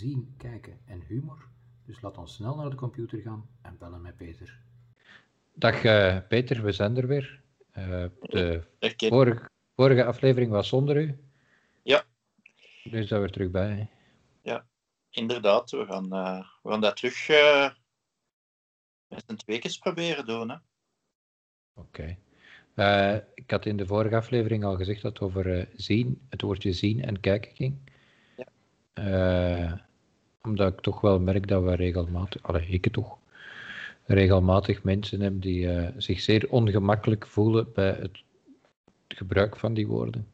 zien, kijken en humor. Dus laat ons snel naar de computer gaan en bellen met Peter. Dag uh, Peter, we zijn er weer. Uh, de vorige, vorige aflevering was zonder u. Ja. Nu zijn we er terug bij. Inderdaad, we gaan, eh, we gaan dat terug eh met een twee keer proberen doen. Hè? Oké. Eh, ik had in de vorige aflevering al gezegd dat het over eh, zien, het woordje zien en kijken ging. Ja. Eh, omdat ik toch wel merk dat we regelmatig, allee, ik toch, regelmatig mensen hebben die eh, zich zeer ongemakkelijk voelen bij het gebruik van die woorden.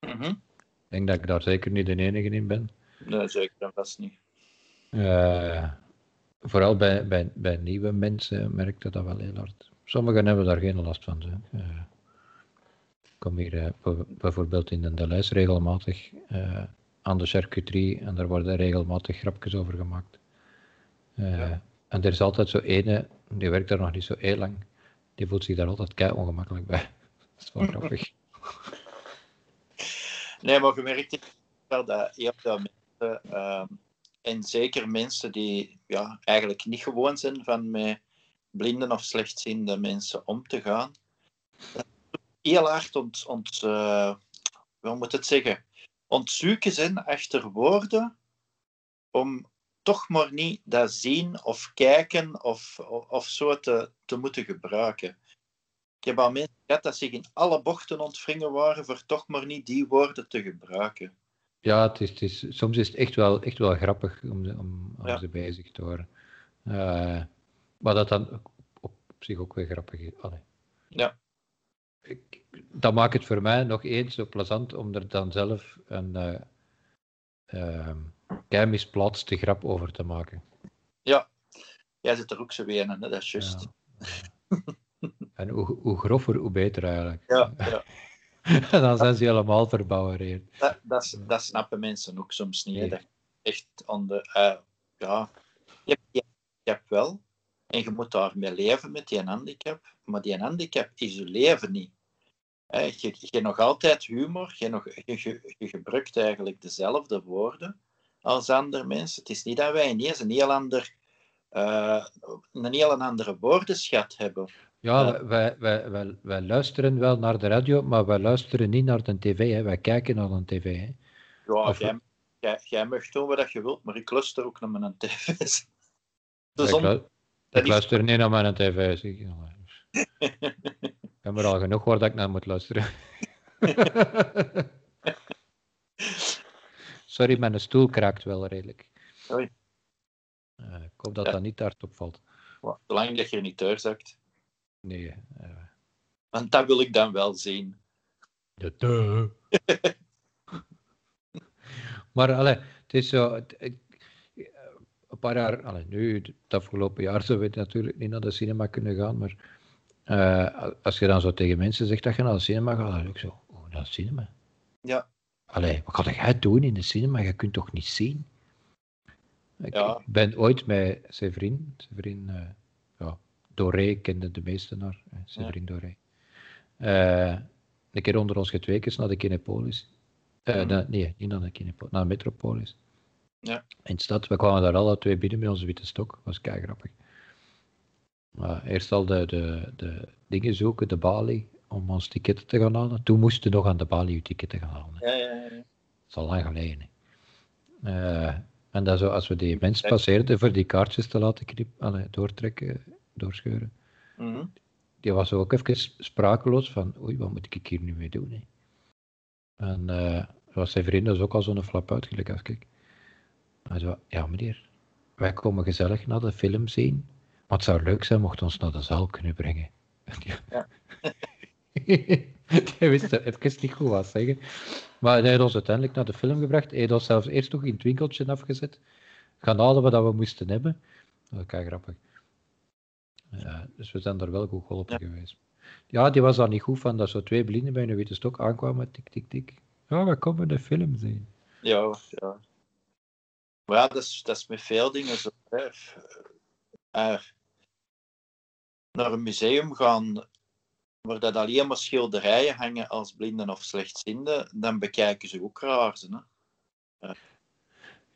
Mhm. Ik denk dat ik daar zeker niet de enige in ben. Nee, zeker en vast niet. Eh, vooral bij, bij, bij nieuwe mensen merkte dat wel heel hard. Sommigen hebben daar geen last van. Zo. Eh, ik kom hier bij- bijvoorbeeld in de lijst regelmatig aan de charcuterie en daar worden regelmatig grapjes over gemaakt. Eh, Ja. En er is altijd zo ene, die werkt daar nog niet zo heel lang, die voelt zich daar altijd kei ongemakkelijk bij. Dat is wel grappig. Nee, maar je merkt wel dat heel veel mensen, ehm, en zeker mensen die ja, eigenlijk niet gewoon zijn van met blinden of slechtziende mensen om te gaan, dat heel hard ont, ont, eh, hoe moet het zeggen, ontzoeken zijn achter woorden om toch maar niet dat zien of kijken of, of, of zo te, te moeten gebruiken. Ik heb al mensen gehad dat zich in alle bochten ontwringen waren voor toch maar niet die woorden te gebruiken. Ja, het is, het is, soms is het echt wel, echt wel grappig om, ze- om, om Ja. ze bezig te horen. Eh, maar dat dan op, op zich ook weer grappig is. Allee. Ja. Ik, dat maakt het voor mij nog eens zo plezant om er dan zelf een eh ehm, misplaatste grap over te maken. Ja, jij zit er ook zo weer in, dat is juist. Ja. En hoe, hoe grover, hoe beter eigenlijk. Ja, ja. En dan zijn ze helemaal verbouwereerd. Dat, dat, snappen mensen ook soms niet. hè. Nee. Dat je echt aan de. eh, ja, je hebt die handicap wel. En je moet daarmee leven met die handicap. Maar die handicap is je leven niet. Hè, je, je hebt nog altijd humor. Je, nog, je, je, je gebruikt eigenlijk dezelfde woorden als andere mensen. Het is niet dat wij ineens een heel, ander, eh, een heel andere woordenschat hebben. Ja, Ja. Wij, wij, wij, wij luisteren wel naar de radio, maar wij luisteren niet naar de tv. Hè. Wij kijken naar de tv. Hè. Ja, Of- jij, jij, jij mag doen wat je wilt, maar ik luister ook naar mijn tv. Dus ik, lu- luister niet naar mijn tv. Zeg. Ik heb er al genoeg waar dat ik naar moet luisteren. Sorry, mijn stoel kraakt wel redelijk. Oei. Eh, ik hoop dat Ja. dat niet hard opvalt. Zolang dat je niet doorzakt. Nee. eh, Want dat wil ik dan wel zien. De maar allee, het is zo. het- ik- een paar jaar, allee, nu, het afgelopen jaar, zou we natuurlijk niet naar de cinema kunnen gaan. Maar eh, als je dan zo tegen mensen zegt dat je naar de cinema gaat, dan is ik zo. Oh, naar de cinema? Ja. Allee, wat ga jij doen in de cinema? Je kunt toch niet zien? Ik, Ja. ben ooit met Severin, Severin eh, ja, Doré kende de meesten naar, eh, Severin Doré. Eh, een keer onder ons getweekens naar de Kinepolis. Mhm. na- nee, niet naar de Kinepolis, naar de Metropolis. Ja. In de stad, we kwamen daar alle twee binnen met onze witte stok, was kei grappig. Maar eerst al de, de, de dingen zoeken, de balie, om ons ticketten te gaan halen. Toen moesten we nog aan de balie je ticketten gaan halen. hè. Ja, ja, ja. Dat is al lang geleden. Eh, en dan zo, als we die mensen passeerden voor die kaartjes te laten knip, doortrekken, doorscheuren, Mhm. die was ook even sprakeloos van, oei, wat moet ik hier nu mee doen? Hè? En eh was zijn vriend dus ook al zo'n flap uit, gelijk als ik. Hij zei, ja meneer, wij komen gezellig naar de film zien, maar het zou leuk zijn mocht ons naar de zaal kunnen brengen. Ja. Hij wist even niet goed wat zeggen. Maar hij heeft ons uiteindelijk naar de film gebracht. Hij heeft ons zelfs eerst nog in het winkeltje afgezet. Gaan halen wat we moesten hebben. Dat was kei grappig. Ja, dus we zijn daar wel goed geholpen geweest. Ja, die was dan niet goed van dat zo twee blinden bij een witte stok aankwamen. Tik, tik, tik. Ja, we komen de film zien. Ja, ja. Maar ja, dat is, dat is met veel dingen zo. Hè. Eh, naar een museum gaan waar dat alleen maar schilderijen hangen als blinden of slechtzienden, dan bekijken ze ook raar. Hè?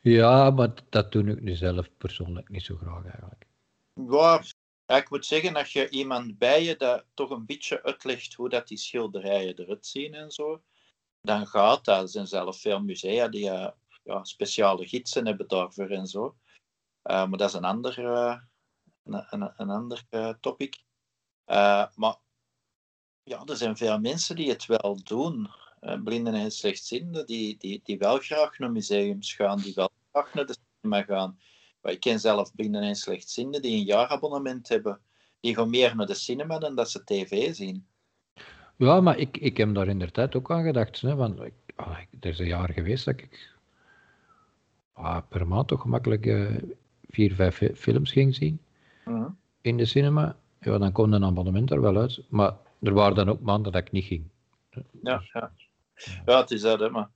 Ja, maar dat doe ik nu zelf persoonlijk niet zo graag eigenlijk. Ja, ik moet zeggen, dat je iemand bij je dat toch een beetje uitlegt hoe dat die schilderijen eruit zien en zo, dan gaat dat. Er zijn zelf veel musea die uh, ja, speciale gidsen hebben daarvoor en zo. Uh, maar dat is een ander, uh, een, een, een, ander topic. maar ja, er zijn veel mensen die het wel doen. blinden en slechtzienden, die, die, die wel graag naar museums gaan, die wel graag naar de cinema gaan. Maar ik ken zelf blinden en slechtzienden die een jaarabonnement hebben. Die gaan meer naar de cinema dan dat ze tv zien. Ja, maar ik, ik heb daar in de tijd ook aan gedacht. Hè, want ik, ah, er is een jaar geweest dat ik ah, per maand toch gemakkelijk uh, vier, vijf films ging zien. Mhm. In de cinema. Ja, dan komt een abonnement er wel uit. Maar er waren dan ook maanden dat ik niet ging. Ja, ja. ja het is dat, hè, maar...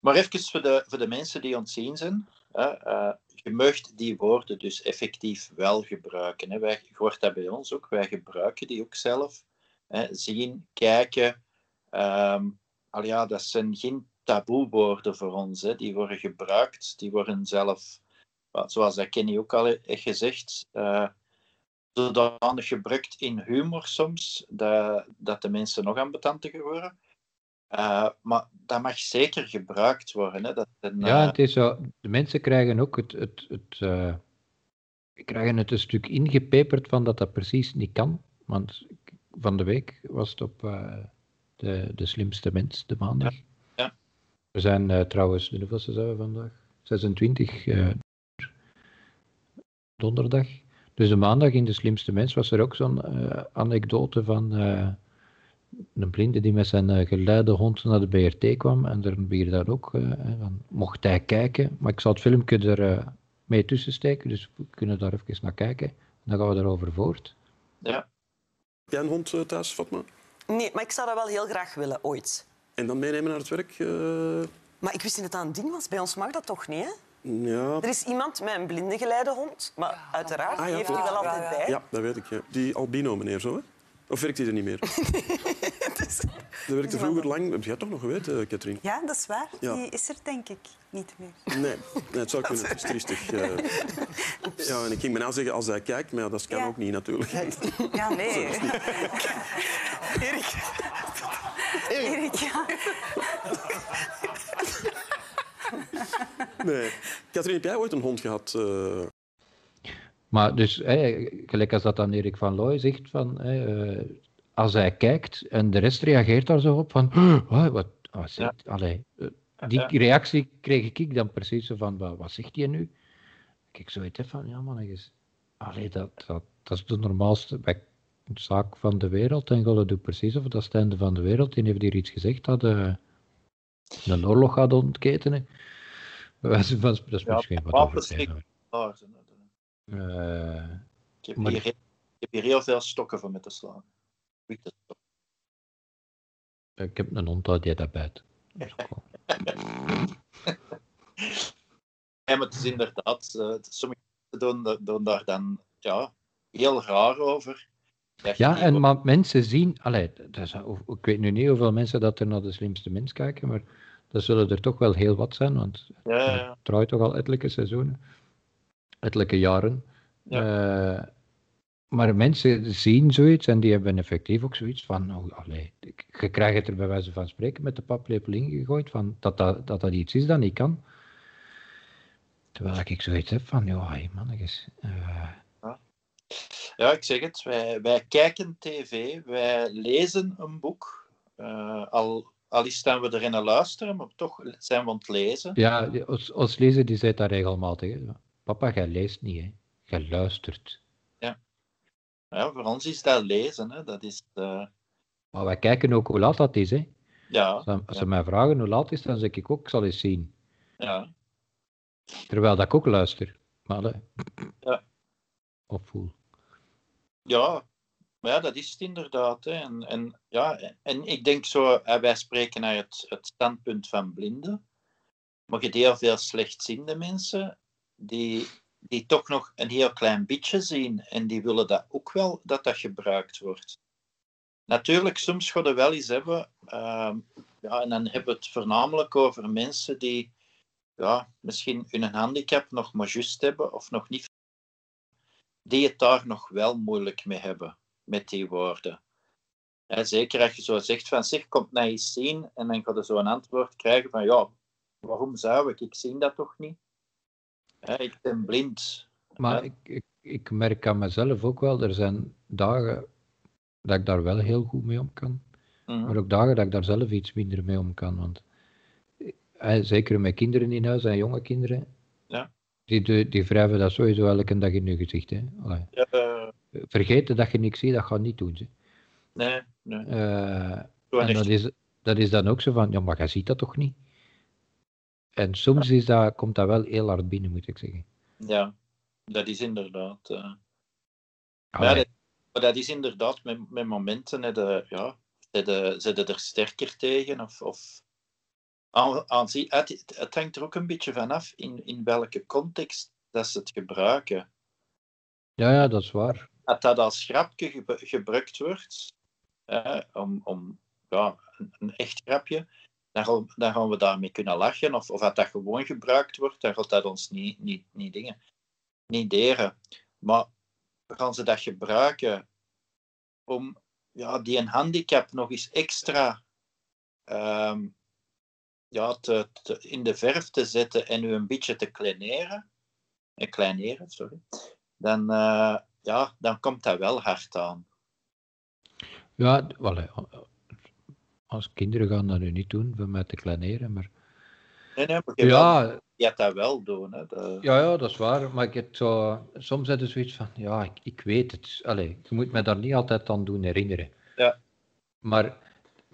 Maar even voor de, voor de mensen die ontzien zijn. Hè, uh, je mag die woorden dus effectief wel gebruiken. Hè. Wij, je hoort dat bij ons ook. Wij gebruiken die ook zelf. Hè. Zien, kijken. Um, al ja, dat zijn geen taboewoorden voor ons. Hè. Die worden gebruikt. Die worden zelf, zoals Kenny ook al heeft gezegd, uh, zodanig gebruikt in humor soms, dat, dat de mensen nog ambetanter worden. Uh, maar dat mag zeker gebruikt worden. Hè. Dat een, ja, het is zo. De mensen krijgen ook het, het, het, uh, krijgen het een stuk ingepeperd van dat dat precies niet kan. Want van de week was het op uh, de, de slimste mens, de maandag. Ja. ja. We zijn trouwens, de hoeveelste zijn we vandaag? 26 donderdag. Dus de maandag in de slimste mens was er ook zo'n anekdote van een blinde die met zijn uh, geleide hond naar de BRT kwam en er weer daar ook, uh, van, mocht hij kijken. Maar ik zal het filmpje er uh, mee tussen steken, dus we kunnen daar even naar kijken. Dan gaan we daarover voort. Ja. Heb jij een hond thuis, Fatma? Nee, maar ik zou dat wel heel graag willen, ooit. En dan meenemen naar het werk? Maar ik wist niet dat dat een ding was. Bij ons mag dat toch niet, hè? Ja. Er is iemand met een blinde geleidehond, maar uiteraard ah, ja, heeft hij wel altijd bij. Ja, dat weet ik. Ja. Die albino meneer, zo hè? Of werkt hij er niet meer? dus, dat werkte vroeger lang. Heb jij toch nog geweten, Katrien? Ja, dat is waar. Ja. Die is er denk ik niet meer. Nee, nee het zou kunnen. Het is triestig. Uh... Ja, en ik ging bijna zeggen als hij kijkt, maar dat kan ja. ook niet natuurlijk. Ja, nee. Erik. Erik, ja. Nee. Katrien, heb jij ooit een hond gehad? Uh... Maar dus, gelijk als dat dan Erik van Looy zegt, van, uh, als hij kijkt en de rest reageert daar zo op van, oh, wat, wat zegt, ja. allee, uh, die reactie kreeg ik dan precies zo van, wat, wat zegt hij nu? Kijk, zo heb van, ja man, allee, dat, dat, dat is de normaalste zaak van de wereld en dat doet precies of dat is het einde van de wereld. Die heeft hier iets gezegd dat uh, een oorlog gaat ontketenen. Dat is, dat is misschien wat overdreven. Uh, ik, heb hier, ik, heb hier, heel veel stokken voor met te slaan. Ik heb een hond die dat bijt. ja, maar het is inderdaad, uh, sommige mensen doen, doen, daar dan ja, heel raar over. Ja, en maar mensen zien, allee, is, ik weet nu niet hoeveel mensen dat er naar de slimste mens kijken, maar dat zullen er toch wel heel wat zijn, want ja, ja, ja. toch al etelijke seizoenen ettelijke jaren. Uh, maar mensen zien zoiets en die hebben effectief ook zoiets van, oh, allee, je krijgt het er bij wijze van spreken met de paplepel ingegooid, van dat, dat, dat dat iets is dat niet kan. Terwijl ik zoiets heb van, ja, hey, mannetjes. Uh... Ja. ja, ik zeg het, wij, wij kijken tv, wij lezen een boek, uh, al, al is dan we erin aan luisteren, maar toch zijn we aan het lezen. Ja, ons, ons lezen die zit daar regelmatig. Hè. Papa, jij leest niet, hè? Jij luistert. Ja. ja, voor ons is dat lezen, hè? Dat is. Uh... Maar wij kijken ook hoe laat dat is, hè? Ja. Als, ze, mij vragen hoe laat het is, dan zeg ik ook, ik zal eens zien. Ja. Terwijl dat ik ook luister. Maar, hè. Ja. Of voel. Ja, maar ja, dat is het inderdaad. Hè. En, en, ja, en ik denk zo, wij spreken naar het, het standpunt van blinden. Maar je heel veel slechtziende mensen die, die toch nog een heel klein beetje zien en die willen dat ook wel dat dat gebruikt wordt. Natuurlijk, soms gaan we wel eens hebben, ehm, ja, en dan hebben we het voornamelijk over mensen die ja, misschien hun handicap nog maar juist hebben of nog niet, die het daar nog wel moeilijk mee hebben, met die woorden. Zeker als je zo zegt van, zeg, komt naar iets zien, en dan ga je zo een antwoord krijgen van, ja, waarom zou ik? Ik zie dat toch niet? Ik ben blind. Maar ik, ik, ik merk aan mezelf ook wel, er zijn dagen dat ik daar wel heel goed mee om kan. Mhm. Maar ook dagen dat ik daar zelf iets minder mee om kan. Want zeker met kinderen in huis en jonge kinderen, Ja. die, die, wrijven dat sowieso elke dag in hun gezicht. Hè. Ja, Vergeten dat je niks ziet, dat gaat niet doen. Ze. nee, nee. Eh, en dat is, dat is dan ook zo van, ja, maar jij ziet dat toch niet? En soms is dat, komt dat wel heel hard binnen, moet ik zeggen. Ja, dat is inderdaad. ja, Allee, dat, maar dat is inderdaad met, met momenten, hè, de, ja, zitten er sterker tegen? Of, of aan, aanzien, het, het hangt er ook een beetje vanaf in, in welke context dat ze het gebruiken. ja, ja, dat is waar. Dat dat als grapje gebruikt wordt, om, om ja, een, echt grapje, dan gaan, we daarmee kunnen lachen. Of, of dat dat gewoon gebruikt wordt, dan gaat dat ons niet, niet, niet dingen, niet deren. Maar gaan ze dat gebruiken om ja, die een handicap nog eens extra ehm, ja, te, in de verf te zetten en u een beetje te kleineren, eh, kleineren sorry, dan, eh, ja, dan komt dat wel hard aan. Ja, wel, hè, als kinderen gaan dat nu niet doen, voor mij te kleineren, maar... Nee, nee, maar je, wel, Ja, je gaat dat wel doen. Hè. De- ja, ja, dat is waar, maar ik heb zo, soms heb je zoiets van, ja, ik, ik weet het. Allee, je moet me daar niet altijd aan doen herinneren. Ja. Maar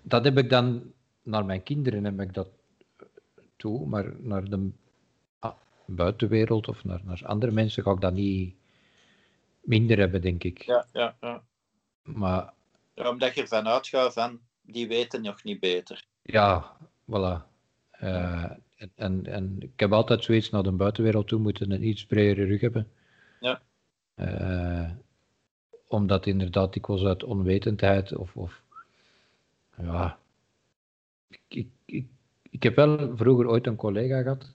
dat heb ik dan, naar mijn kinderen heb ik dat toe, maar naar de ah, buitenwereld of naar, naar andere mensen ga ik dat niet minder hebben, denk ik. Ja, ja, ja. Maar Ja, omdat je ervan uitgaat van, die weten nog niet beter. Ja, voilà. Eh, en, en, en ik heb altijd zoiets naar de buitenwereld toe moeten een iets bredere rug hebben. Ja. Eh, omdat inderdaad dikwijls uit onwetendheid of, of ja. Ik, ik, ik, ik heb wel vroeger ooit een collega gehad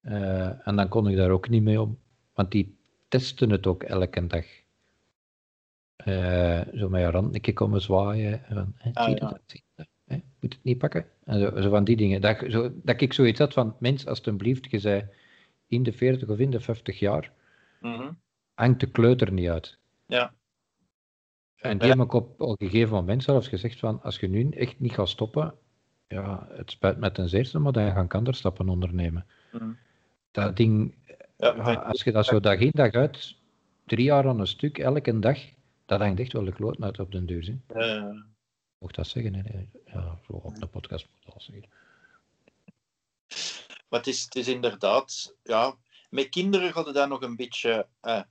eh, en dan kon ik daar ook niet mee om, want die testen het ook elke dag. Eh, zo met je hand een keer komen zwaaien. en Van, hè, Ah, zie je ja. dat? Zie je dat? Hè, moet het niet pakken? En zo, zo van die dingen. Dat, ik- zo, dat ik zoiets had van, mens, alstublieft, je zei in de 40 of in de 50 jaar, Mhm. hangt de kleuter niet uit. Ja. En die heb ik op, een gegeven moment zelfs gezegd van, als je nu echt niet gaat stoppen, ja, het spijt me ten zeerste, maar dan ga ik andere stappen ondernemen. Mhm. Dat ding, Ja, als je dat zo dag in dag uit, drie jaar aan een stuk, elke dag, dat hangt echt wel de kloot uit op den. Hè. eh, Mocht dat zeggen? Hè? Ja, zo op de podcast moet dat zeggen. Maar het is, het is inderdaad, ja, met kinderen het dan nog een beetje, eh,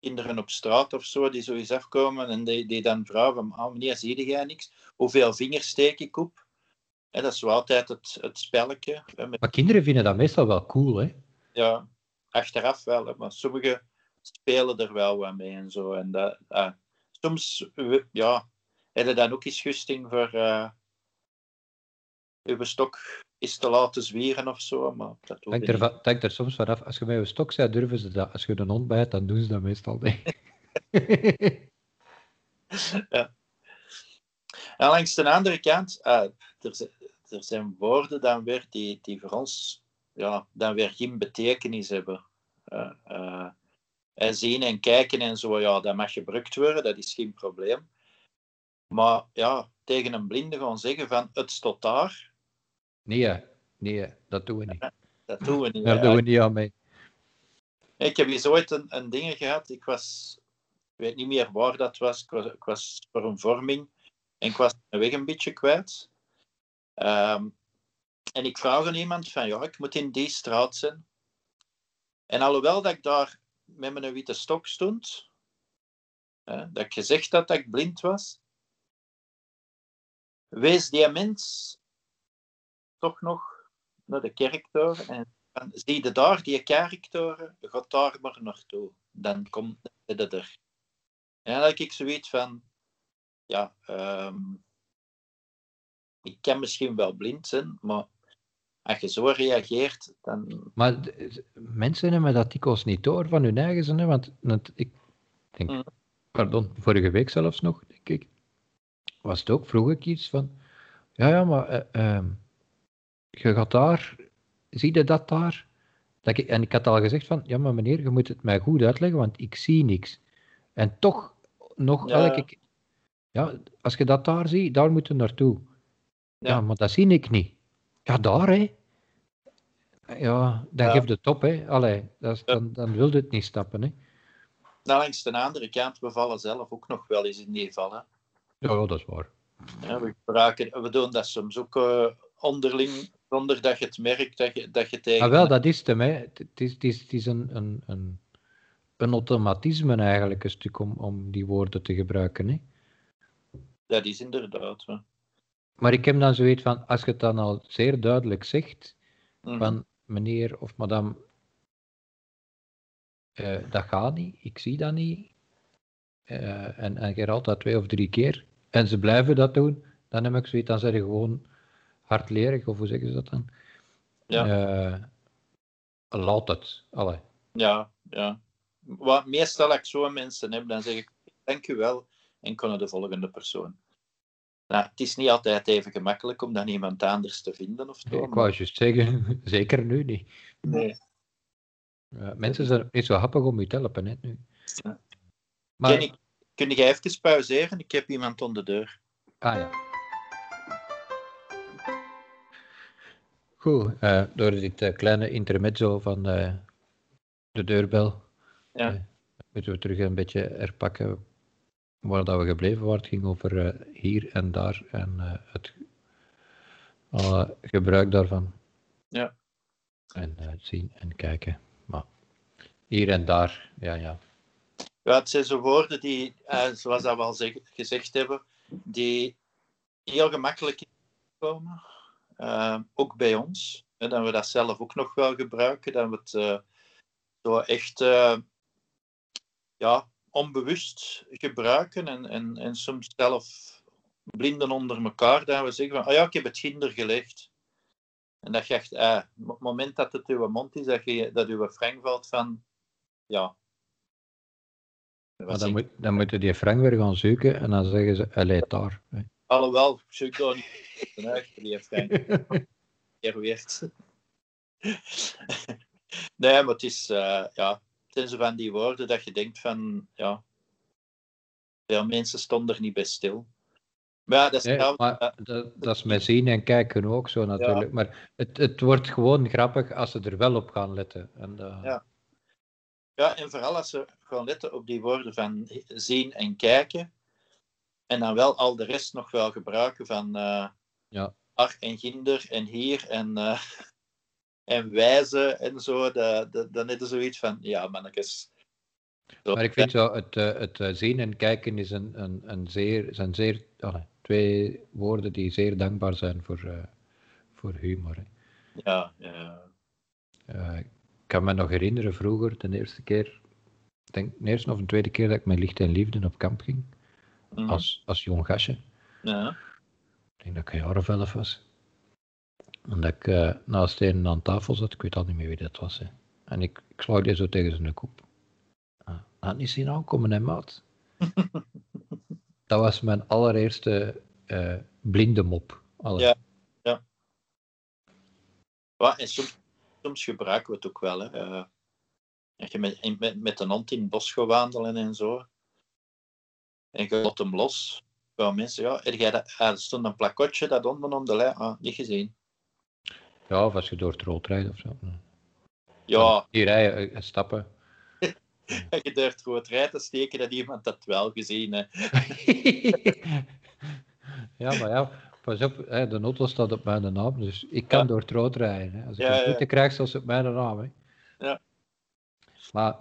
kinderen op straat of zo, die zo eens afkomen en die, die dan vragen ah meneer, zie jij niks? Hoeveel vingers steek ik op? Hè, dat is zo altijd het, het spelletje. Hè, met, Maar kinderen vinden dat meestal wel cool, hè? ja, achteraf wel, maar sommigen spelen er wel wat mee en zo. En dat, eh, soms, ja, heb je dan ook eens gusting voor uh, uw stok is te laten zwieren of zo, maar dat Denk ik er, niet. va- denk er soms vanaf. Als je met je stok bent, durven ze dat. Als je een hond bijt, dan doen ze dat meestal niet. En langs de andere kant, ah, er, er zijn woorden dan weer die, die voor ons ja, dan weer geen betekenis hebben. Eh, eh, en zien en kijken en zo, ja, dat mag gebruikt worden, dat is geen probleem. Maar ja, tegen een blinde gaan zeggen van het staat daar, nee, nee, dat doen we niet. dat doen we niet. Daar doen we niet aan mee. Ik heb eens ooit een, een ding gehad. Ik was, ik weet niet meer waar dat was. Ik was, ik was voor een vorming en ik was mijn weg een beetje kwijt. Ehm, en ik vraag aan iemand van, ja, ik moet in die straat zijn. En alhoewel dat ik daar met mijn witte stok stond, hè, dat ik gezegd had dat ik blind was, wees die mens toch nog naar de kerktoren en van, zie je daar, die kerktoren, ga daar maar naartoe. Dan komt het er. En dan heb ik zoiets van, ja, ehm, ik kan misschien wel blind zijn, maar als je zo reageert, dan... Maar mensen hebben dat dikwijls niet door van hun eigen zin, hè, want, want ik denk, Mm. pardon, vorige week zelfs nog, denk ik, was het ook, vroeg ik iets van, ja, ja, maar eh, ehm, je gaat daar, zie je dat daar? Dat ik, en ik had al gezegd van, ja, maar meneer, je moet het mij goed uitleggen, want ik zie niks. En toch, nog Ja. elke keer, ja, als je dat daar ziet, daar moet je naartoe. Ja. Ja. maar dat zie ik niet. Ja, daar, hè. Ja, dan Ja. geef je het op, hè. Allee, dat is, Ja. dan, dan wil je het niet stappen, hè. Nou, langs de andere kant, we vallen zelf ook nog wel eens in die vallen. Ja, ja, dat is waar. Ja, we, gebruiken, we doen dat soms ook eh, onderling, zonder dat je het merkt dat je, dat je tegen... Maar Ah, wel, dat is het, hem, hè. Het het is, het is, het is een, een, een, een automatisme eigenlijk, een stuk, om, om die woorden te gebruiken, hè. Dat is inderdaad. hè. Maar ik heb dan zoiets van, als je het dan al zeer duidelijk zegt, Mhm. van meneer of madame, eh, dat gaat niet, ik zie dat niet. Eh, en, en je herhaalt dat twee of drie keer, en ze blijven dat doen, dan heb ik zoiets, dan zijn gewoon hardlerig, of hoe zeggen ze dat dan? Ja. Eh, laat het. Allee. Ja, ja. Wat meestal als ik zo'n mensen heb, dan zeg ik dank u wel en naar de volgende persoon. Nou, het is niet altijd even gemakkelijk om dan iemand anders te vinden of zo. Ik wou juist zeggen, zeker nu niet. Nee. Eh, mensen zijn niet zo happig om je te helpen, hè, nu. Ja. Maar, Jenny, kun jij even pauzeren? Ik heb iemand onder de deur. ah ja. Goed, eh, door dit eh, kleine intermezzo van eh, de deurbel Ja. moeten we terug een beetje herpakken waar dat we gebleven waren. Het ging over eh, hier en daar en eh, het alle gebruik daarvan. Ja. En eh, zien en kijken. Maar hier en daar, ja, ja. Ja, het zijn zo woorden die, zoals dat we al zeg- gezegd hebben, die heel gemakkelijk komen. Ook bij ons. En dat we dat zelf ook nog wel gebruiken. Dat we het eh, zo echt ja, onbewust gebruiken. En, en, en soms zelf blinden onder elkaar. Dat we zeggen van, oh ja, ik heb het ginder gelegd. En dat je echt, eh, op het moment dat het uw mond is, dat, je, dat uw frank valt van, ja, Maar dan, moet, dan moeten die Frank weer gaan zoeken en dan zeggen ze, hij leidt daar. hè. Alhoewel, ik zoek daar niet vanuit, die Frank. Keer weert. nee, maar het is, eh, ja, zijn zo van die woorden dat je denkt van, ja, veel mensen stonden er niet bij stil. Maar ja, dat is Nee, maar dat, dat is met zien en kijken ook zo natuurlijk. Maar het, het wordt gewoon grappig als ze er wel op gaan letten. En, eh, Ja. Ja, en vooral als ze gewoon letten op die woorden van zien en kijken. En dan wel al de rest nog wel gebruiken van eh Ja. ar en ginder en hier en, eh, en wijzen en zo. Dat, dat, dan is er zoiets van, ja mannetjes. Zo, Maar ik vind zo, het, eh, het eh, zien en kijken is een, een, een zeer, zijn zeer, twee woorden die zeer dankbaar zijn voor, eh, voor humor. Hè. Ja, ja. Ik kan me nog herinneren vroeger, de eerste keer, ik denk de eerste of de tweede keer dat ik met Licht en Liefde op kamp ging, Mhm. als, als jong gastje. ja. Ik denk dat ik een jaar of elf was. En dat ik eh, naast een aan tafel zat, ik weet al niet meer wie dat was. Hè. En ik, ik sloeg die zo tegen zijn kop. Ah, had niet zien aankomen, hè, maat. dat was mijn allereerste eh, blinde mop. Ja. Ja, en soms, soms gebruiken we het ook wel. Hè. Eh, als je met, met, met een hond in het bos gaat wandelen en zo. En je laat hem los. Wel mensen, ja, ah, er stond een plakotje dat onder om de lijn. Ah, niet gezien. Ja, of als je door het rood rijdt of zo. Ja, Hier rijden, eh, stappen. als je durft goed rijdt te steken, dat iemand dat wel gezien hè. ja, maar ja, pas op, hè, de auto staat op mijn naam, dus ik kan Ja. door het rood rijden. Hè. Als ik Ja, een ja. boete krijg, staat ze op mijn naam. Hè. Ja. Maar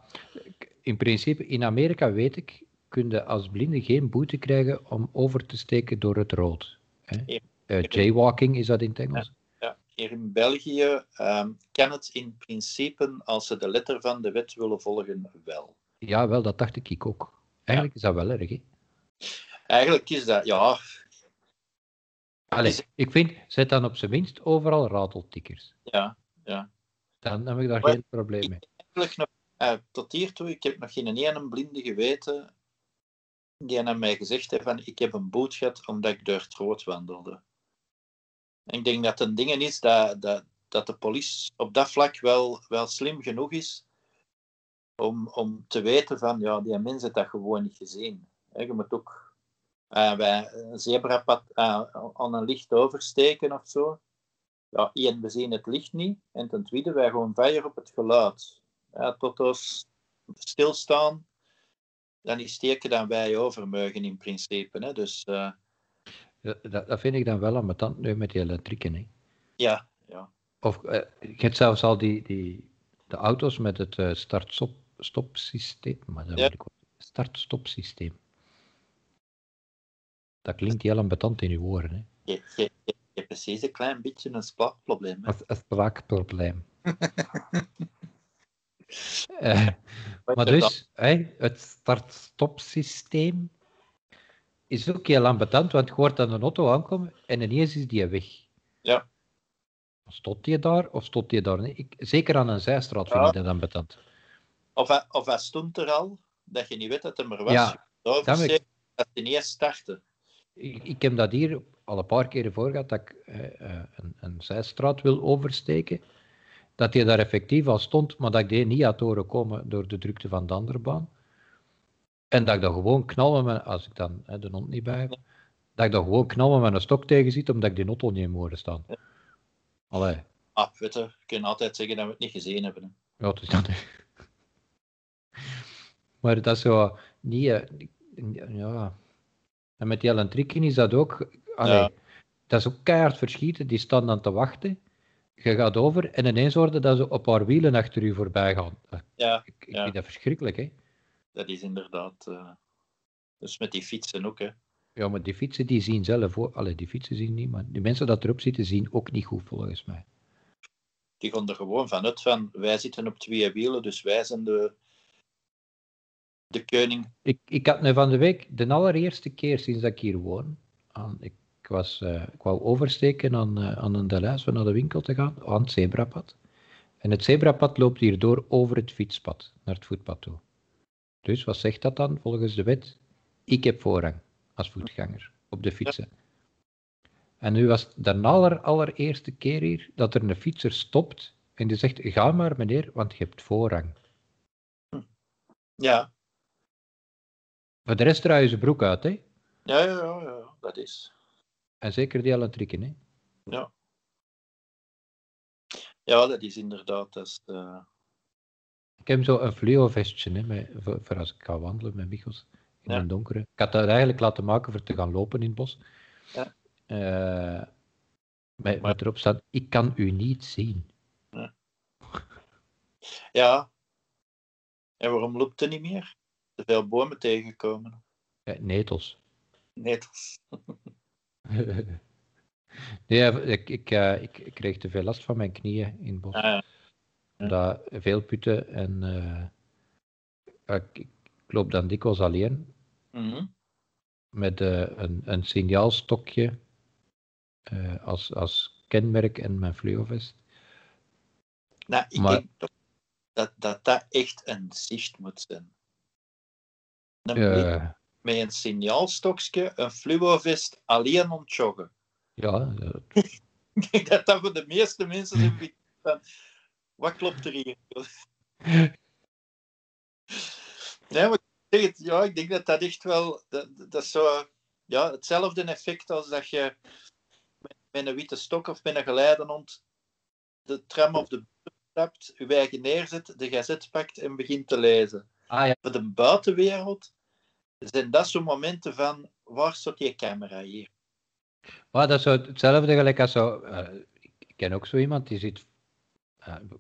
in principe, in Amerika weet ik, kun je als blinde geen boete krijgen om over te steken door het rood. Hè. Ja. Eh, jaywalking is dat in het Engels. Hier in België ehm, kan het in principe, als ze de letter van de wet willen volgen, wel. Ja, wel, dat dacht ik ook. Eigenlijk is dat wel erg. Hè. Eigenlijk is dat, ja, Allee, ik vind, zet dan op zijn minst overal rateltikkers. ja, ja. Dan heb ik daar Maar- geen probleem mee. Eigenlijk nog, eh, tot hiertoe, ik heb nog geen ene blinde geweten die aan mij gezegd heeft van ik heb een boet gehad omdat ik door het rood wandelde. Ik denk dat een ding is dat, dat, dat de politie op dat vlak wel, wel slim genoeg is om, om te weten van ja, die mensen dat gewoon niet gezien. Je moet ook eh, bij een zebrapad eh, aan een licht oversteken of zo. Ja, één, we zien het licht niet. En ten tweede, wij gewoon veilig op het geluid. Ja, tot ons stilstaan, dan is steken dan wij overmeugen in principe. Hè. Dus eh, Dat, dat vind ik dan wel ambetant nu met die elektrieken. Hè. ja, ja. Of eh, je hebt zelfs al die, die de auto's met het eh, start-stop systeem. Maar dat Ja. ik. Start-stop systeem. Dat klinkt heel ambetant in uw oren. Hè. Je, je, je, hebt precies een klein beetje een spraakprobleem. Hè. Een spraakprobleem. Eh, maar dus, hè, het start-stop systeem is ook heel ambetant, want je hoort dan een auto aankomen en ineens is die weg. Ja. Stond die daar of stond die daar niet? Ik, zeker aan een zijstraat vind Ja. ik dat ambetant. Of, hij- of hij stond er al, dat je niet weet dat hij er was. Ja, Oversteken, dat hij niet startte. Ik, ik heb dat hier al een paar keren voor gehad, dat ik eh, eh, een, een zijstraat wil oversteken. Dat die daar effectief al stond, maar dat ik die niet had horen komen door de drukte van de andere baan. En dat ik dan gewoon knal met als ik dan hè, de hond niet bij heb, dat ik dan gewoon knal met mijn stok tegen zit, omdat ik die auto niet in horen staan. Allee, Ah, weet je, we kunnen altijd zeggen dat we het niet gezien hebben. hè. ja, het is dat. Maar dat is zo niet, eh, ja. En met die elektrieken is dat ook, allee, Ja. dat is ook keihard verschieten, die staan dan te wachten. Je gaat over en ineens hoorde dat ze op haar wielen achter u voorbij gaan. Dat- Ja, Ik, ik Ja. vind dat verschrikkelijk, hè. Dat is inderdaad. eh, dus met die fietsen ook. Hè. Ja, maar die fietsen die zien zelf ook, allee, die fietsen zien niet, maar die mensen dat erop zitten zien ook niet goed, volgens mij. Die gaan er gewoon vanuit van wij zitten op twee wielen, dus wij zijn de, de koning. Ik, ik had nu van de week, de allereerste keer sinds dat ik hier woon, aan, ik, was, ik wou oversteken aan, eh, aan een Deleuze om naar de winkel te gaan, aan het zebrapad. En het zebrapad loopt hier door over het fietspad, naar het voetpad toe. Dus wat zegt dat dan volgens de wet? Ik heb voorrang als voetganger op de fietsen. En nu was het de aller, allereerste keer hier dat er een fietser stopt en die zegt, ga maar meneer, want je hebt voorrang. Ja, Voor de rest draai je zijn broek uit, hè? ja, ja, ja, ja, dat is. En zeker die elektrieken, hè? Ja. ja, dat is inderdaad. Dat is, eh, Ik heb zo een fluo-vestje hè, met, voor, voor als ik ga wandelen met Michels in Ja. het donkere. Ik had dat eigenlijk laten maken voor te gaan lopen in het bos. Ja. Eh, met, met erop staat, ik kan u niet zien. ja. En waarom loopt het niet meer? Te veel bomen tegenkomen. Eh, netels. Is- nee, ik, ik, eh, ik, ik kreeg te veel last van mijn knieën in het bos. Ah, ja. Omdat veel putten en eh, ik, ik loop dan dikwijls alleen Mhm. met eh, een, een signaalstokje eh, als, als kenmerk en mijn fluovest. Nou, ik Maar- denk toch dat, dat dat echt een zicht moet zijn. Een Eh, met een signaalstokje, een fluovest, alleen om het joggen. ja, eh, Ik denk dat dat voor de meeste mensen zo is van, wat klopt er hier? Nee, maar ja, ik denk dat dat echt wel, dat, dat is zo, ja, hetzelfde effect als dat je met, een witte stok of met een geleidehond de tram of de bus stapt, je eigen neerzet, de gazet pakt en begint te lezen. ah ja, Voor de buitenwereld zijn dat zo'n momenten van, waar staat die camera hier? maar dat is zo hetzelfde gelijk als zo. eh, ik ken ook zo iemand die zit.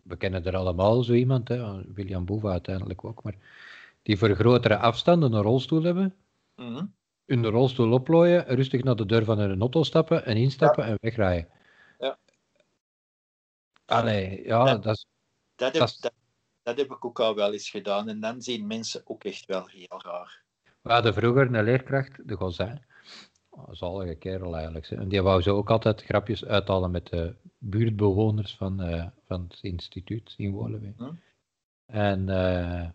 We- kennen er allemaal zo iemand, hè, William Boeva uiteindelijk ook, maar die voor grotere afstanden een rolstoel hebben. Mhm. in de rolstoel oplooien, rustig naar de deur van hun auto stappen en instappen en wegrijden. Ja. Allee, ja, Ja. dat is... Dat heb, Dat is- dat, dat heb ik ook al wel eens gedaan. En dan zien mensen ook echt wel heel raar. We hadden vroeger een leerkracht, de Gozin. Zalige kerel eigenlijk. En die wou zo ook altijd grapjes uithalen met de buurtbewoners van, eh, van het instituut in. Hm. En eh,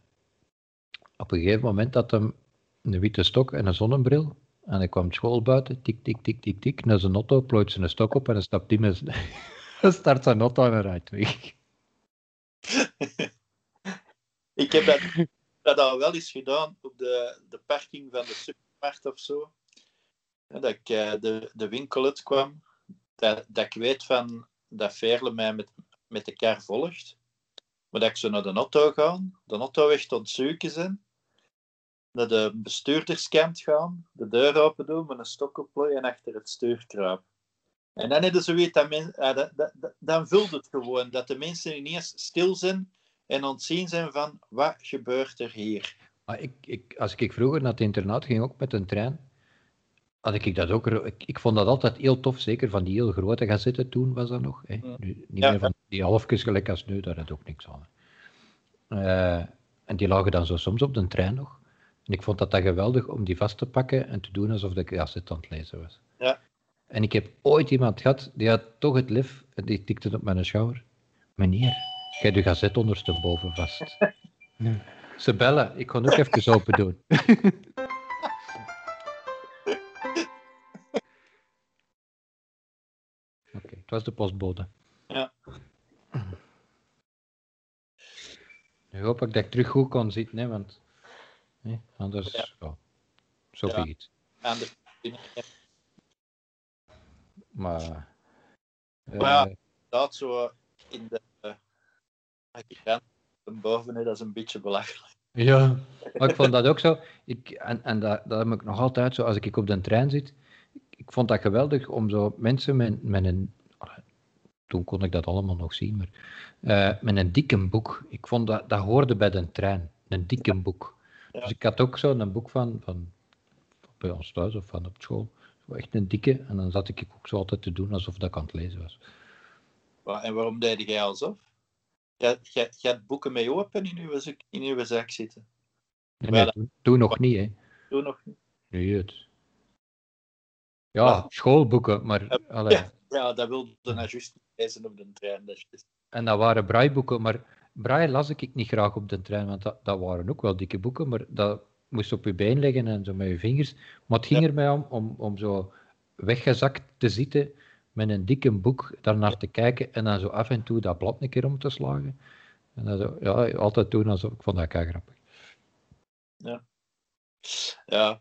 op een gegeven moment had hem een witte stok en een zonnebril. En hij kwam school buiten, tik, tik, tik, tik, tik, naar zijn auto, plooit zijn stok op en dan stapt hij met start zijn auto en rijdt weg. Ik heb dat, dat al wel eens gedaan op de, de parking van de supermarkt of zo. Dat ik eh, de, de winkel uit kwam. Dat, dat ik weet van dat Veerle mij met, met de kar volgt. Maar dat ik zo naar de auto ga, de auto echt ontzoeken zijn. Naar de bestuurderskant gaan, de deur open doen, met een stok opplooien en achter het stuur kruipen. En dan dat, dat, dat- dan vult het gewoon. Dat de mensen ineens stil zijn en ontzien zijn van wat gebeurt er hier. Maar ik, ik, als ik vroeger naar het internaat ging, ook met een trein, had ik dat ook. Ik, ik vond dat altijd heel tof, zeker van die heel grote gazetten toen was dat nog. Hè. Nu, niet Ja. meer van die halfjes gelijk als nu, daar had ook niks aan. Eh, en die lagen dan zo soms op de trein nog. En ik vond dat dat geweldig om die vast te pakken en te doen alsof ik de gazet aan het lezen was. Ja. En ik heb ooit iemand gehad, die had toch het lef, en die tikte het op mijn schouder. Meneer, jij de gazet ondersteboven vast. Ja. Ze bellen, ik kon ook even open doen. het was de postbode. Ja. Nu hoop ik dat ik terug goed kon zitten, hè, want hè, anders, Ja. zo Ja. Maar, eh, Maar ja. inderdaad zo in de uh, boven, hè, dat is een beetje belachelijk. Ja, maar ik vond dat ook zo. Ik, en en dat, dat heb ik nog altijd zo, als ik op de trein zit. Ik, ik vond dat geweldig om zo mensen met, met een. Toen kon ik dat allemaal nog zien, maar. eh, met een dikke boek. Ik vond dat, dat hoorde bij de trein. Een dikke boek. Ja. Dus ik had ook zo een boek van, van. bij ons thuis of van op school. Zo echt een dikke. En dan zat ik ook zo altijd te doen alsof dat ik aan het lezen was. Wa- En waarom deed jij alsof? Jij, had boeken mee open in uw, in uw zak zitten. Nee, toen, toen nog niet, hè. Doe nog niet. Nee, het. Ja, Maar- schoolboeken, maar. allee. Ja. Ja, dat wilde dan juist niet lezen op de trein. Dat is. En dat waren braaiboeken, maar braille las ik niet graag op de trein, want dat, dat waren ook wel dikke boeken, maar dat moest op je been leggen en zo met je vingers. Maar het ging Ja. er mij om, om, om zo weggezakt te zitten met een dikke boek, daarnaar te kijken en dan zo af en toe dat blad een keer om te slagen. En dat zo, ja, altijd doen alsof ik vond dat kei grappig. Ja,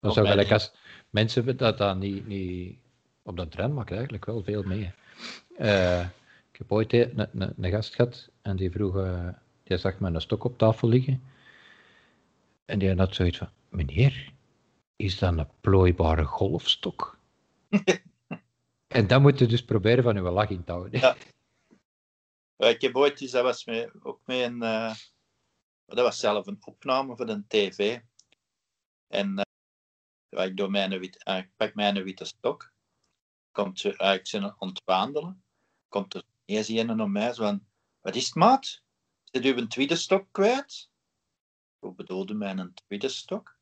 Dat zou mij gelijk niet. als mensen dat dan niet, niet op de trein maakt eigenlijk wel veel mee. Eh, ik heb ooit een, een, een gast gehad en die vroeg, eh, die zag met een stok op tafel liggen. En die had zoiets van, meneer, is dat een plooibare golfstok? en dan moet je dus proberen van uw lach in te houden. Ja. Ik heb ooit eens, dat was mee, ook mee een, eh, dat was zelf een opname van een tv. En ik, doe mijn wit, ik pak mijn witte stok. Komt ze, ik ben aan het wandelen. Komt er eens een naar mij zo van, wat is het maat? Zit u een tweede stok kwijt? Hoe bedoelde mijn tweede stok?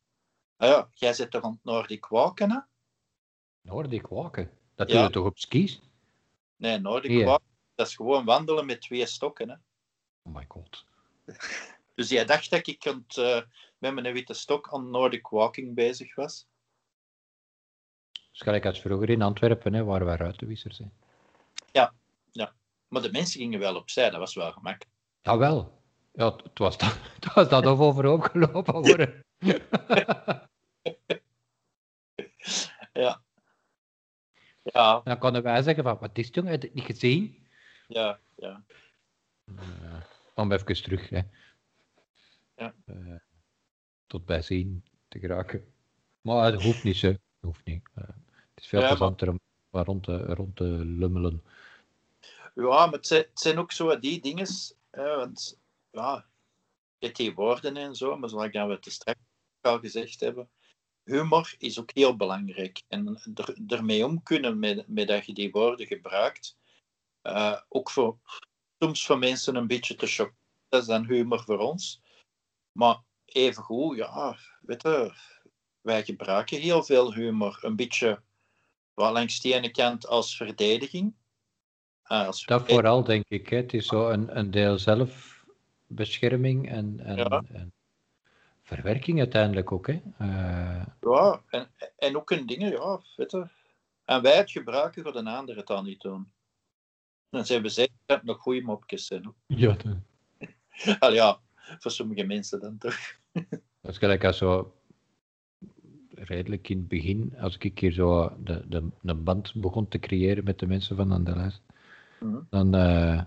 Ah ja, jij zit toch aan het Noordic walken, hè? Noordic walken, dat doe je toch op skis? Nee, Noordic Ja. walken, dat is gewoon wandelen met twee stokken, hè? Oh my god. Dus jij dacht dat ik aan het, eh, met mijn witte stok aan Nordic Walking bezig was? Dus gelijk als vroeger in Antwerpen, hè, waar wij ruitenwissers zijn. Maar de mensen gingen wel opzij, dat was wel gemakkelijk. Jawel. Ja, het was dat, het was dat of overhoop gelopen worden. Ja. Ja, Dan konden wij zeggen van, wat is het jongen, heb je het niet gezien? ja, ja. Uh, om even terug, hè. Ja. Eh, tot bij zien te geraken. Maar het hoeft niet. Het hoeft niet. Eh, het is veel Ja, plezanter om rond te, rond te lummelen. Ja, maar het zijn, het zijn ook zo die dingen, hè, want ja, je hebt die woorden en zo, maar zoals dat we te straks al gezegd hebben, humor is ook heel belangrijk. En er, ermee om kunnen met, met dat je die woorden gebruikt, eh, ook voor, soms voor mensen een beetje te shocken, dat is dan humor voor ons. Maar evengoed, ja, weet je, wij gebruiken heel veel humor. Een beetje wel langs de ene kant als verdediging. Ah, als Dat verdediging. vooral, denk ik. Hè. Het is zo een, een deel zelfbescherming en, en, Ja. en verwerking uiteindelijk ook. Hè. Eh, Ja, en, en ook een dingen, ja, weet je. En wij het gebruiken, voor de anderen het dan niet doen. En ze hebben zeker dat nog goede mopjes zijn. ja, Al ja, voor sommige mensen dan toch. dat is gelijk als zo redelijk in het begin, als ik hier zo de, de, een band begon te creëren met de mensen van Andelas, Mhm. dan eh,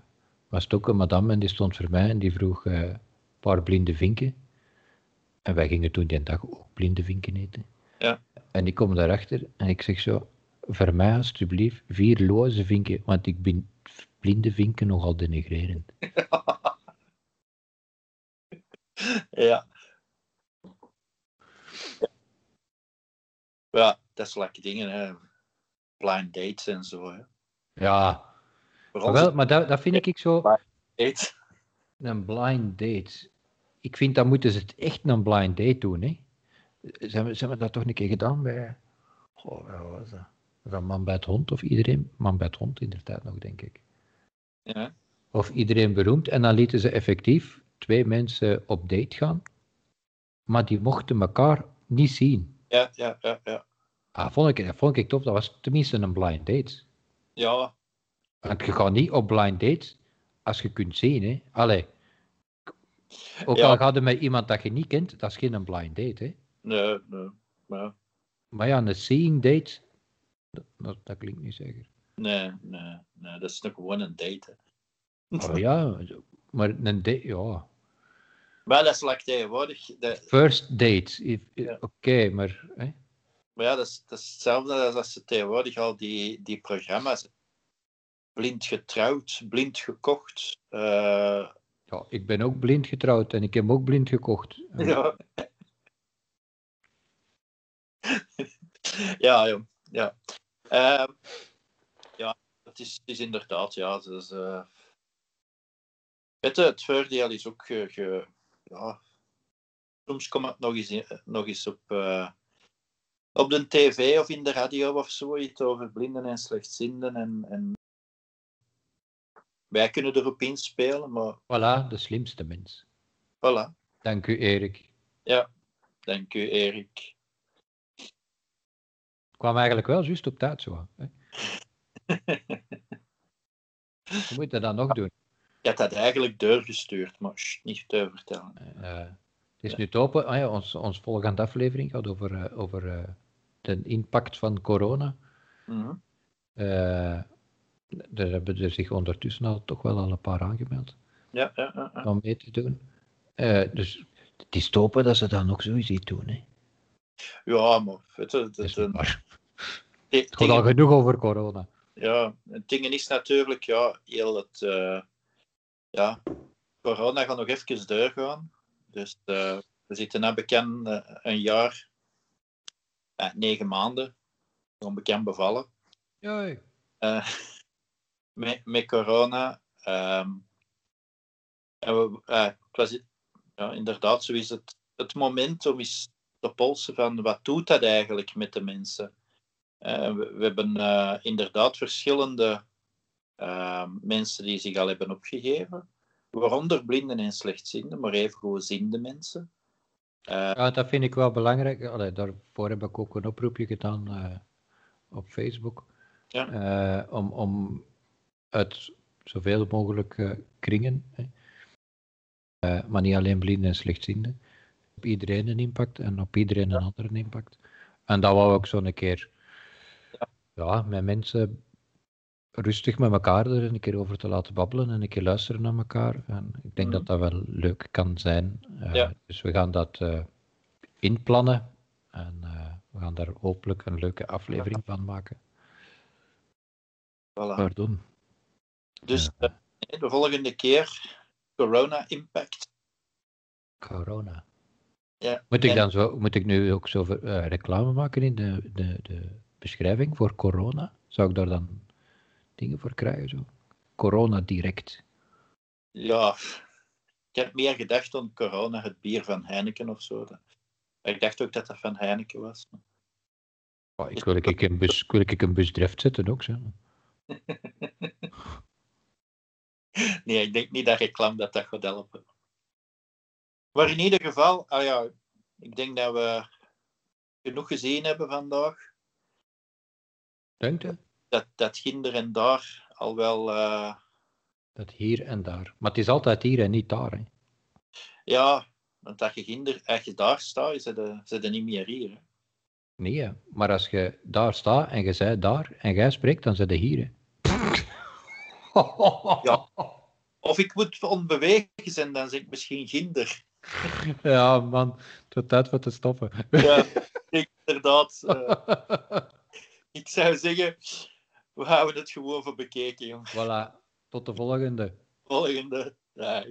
was het ook een madame en die stond voor mij en die vroeg eh, een paar blinde vinken. En wij gingen toen die dag ook blinde vinken eten. Ja. En ik kom daarachter en ik zeg zo, voor mij alsjeblieft vier loze vinken, want ik ben blinde vinken nogal denigrerend. Ja. Ja, dat is lekker dingen, hè. Blind dates en zo, hè. Ja, maar, wel, maar dat, dat vind ik zo, een blind date. Ik vind dat moeten ze het echt een blind date doen, hè. Ze hebben, ze hebben dat toch een keer gedaan bij, goh, wat was dat? Was dat man bij het hond of iedereen? Man bij het hond in de tijd nog, denk ik. Ja. Of iedereen beroemd. En dan lieten ze effectief twee mensen op date gaan. Maar die mochten elkaar niet zien. Ja, ja, ja, ja. Ah, vond ik, vond ik tof. Dat was tenminste een blind date. Ja, Want je gaat niet op blind dates als je kunt zien. Hè. Allee. Ook Ja. al gaat het met iemand dat je niet kent, dat is geen blind date. Hè. nee, nee. Maar, Maar ja, een seeing date, dat, dat, klinkt niet zeker. nee, nee, nee, dat is nog gewoon een date. hè. Oh ja, maar een date, ja. Maar dat is like tegenwoordig. De, First date, if- Ja. oké, maar... Hè. maar ja, dat is, dat is hetzelfde als als ze tegenwoordig al die, die programma's. Blind getrouwd, blind gekocht. eh, Ja, ik ben ook blind getrouwd en ik heb ook blind gekocht. ja. ja, jong. Ja. Ehm, ja, het is, het is inderdaad, ja. Het, is, eh, weet je, het voordeel is ook, ge, ge- ja, soms komt het nog eens, in- nog eens op, eh, op de tv of in de radio of zoiets over blinden en slechtzienden. En, en wij kunnen erop inspelen, maar Voilà, de slimste mens. voilà. Dank u, Erik. Dank u, Erik. Ik kwam eigenlijk wel juist op tijd zo. Hè. Hoe moet je dat nog doen? Ik had dat eigenlijk doorgestuurd, maar sst, niet te vertellen. Eh, het is nu te open. Ah ja, ons, ons volgende aflevering gaat over, eh, over eh, de impact van corona. Mhm. Eh daar hebben er zich ondertussen al toch wel al een paar aangemeld Ja, ja, ja, ja. om mee te doen. Eh, dus het is te dat ze dat nog sowieso doen. Hè. ja, maar je, het, is een- waar. die- Het gaat al genoeg over corona. ja, het ding is natuurlijk, ja, heel het, eh, ja, corona gaat nog even doorgaan. Dus eh, we zitten nu bekend eh, een jaar, eh, negen maanden, gewoon bekend bevallen. Ja, eh, met, met corona. ehm, en we, het was, ja, inderdaad, zo is het, het moment om eens te polsen van wat doet dat eigenlijk met de mensen. We, we hebben inderdaad verschillende mensen die zich al hebben opgegeven, waaronder blinden en slechtzienden, maar even gewoon ziende mensen. Eh, Ja, dat vind ik wel belangrijk. Allee, daarvoor heb ik ook een oproepje gedaan eh, op Facebook. Ja. Eh, om, om uit zoveel mogelijk eh, kringen, hè. Maar niet alleen blinden en slechtzienden, op iedereen een impact en op iedereen een andere impact. En dat wou ik zo een keer ja, met mensen rustig met elkaar er een keer over te laten babbelen en een keer luisteren naar elkaar. En ik denk Mhm. dat dat wel leuk kan zijn. Eh, Ja. Dus we gaan dat eh, inplannen en eh, we gaan daar hopelijk een leuke aflevering van maken. voilà. Pardon. Dus de volgende keer corona impact. Corona. Ja. Moet ik dan zo, moet ik nu ook zo reclame maken in de, de, de beschrijving voor corona? Zou ik daar dan dingen voor krijgen? Zo? Corona direct. Ja, ik heb meer gedacht aan corona, het bier van Heineken of zo. Ik dacht ook dat dat van Heineken was. Oh, ik wil ik een bus, wil ik een busdrift zetten ook. Zo. Nee, ik denk niet dat reclame dat dat gaat helpen. Maar in ieder geval, ah ja, ik denk dat we genoeg gezien hebben vandaag. Denk je? Dat, dat ginder en daar al wel, eh, Dat hier en daar. Maar het is altijd hier en niet daar. Hè. ja, want dat je ginder, als je daar staat, is het, zit het niet meer hier. Hè. Nee, hè. maar als je daar staat en je zei daar en jij spreekt, dan zit je hier. Hè. Ja. Of ik moet onbewegen zijn, dan zeg ik misschien ginder. Ja, man, het wordt tijd voor te stoppen. Ja, inderdaad. eh, ik zou zeggen, we houden het gewoon voor bekeken, jong. Voilà, tot de volgende. Volgende. Dag.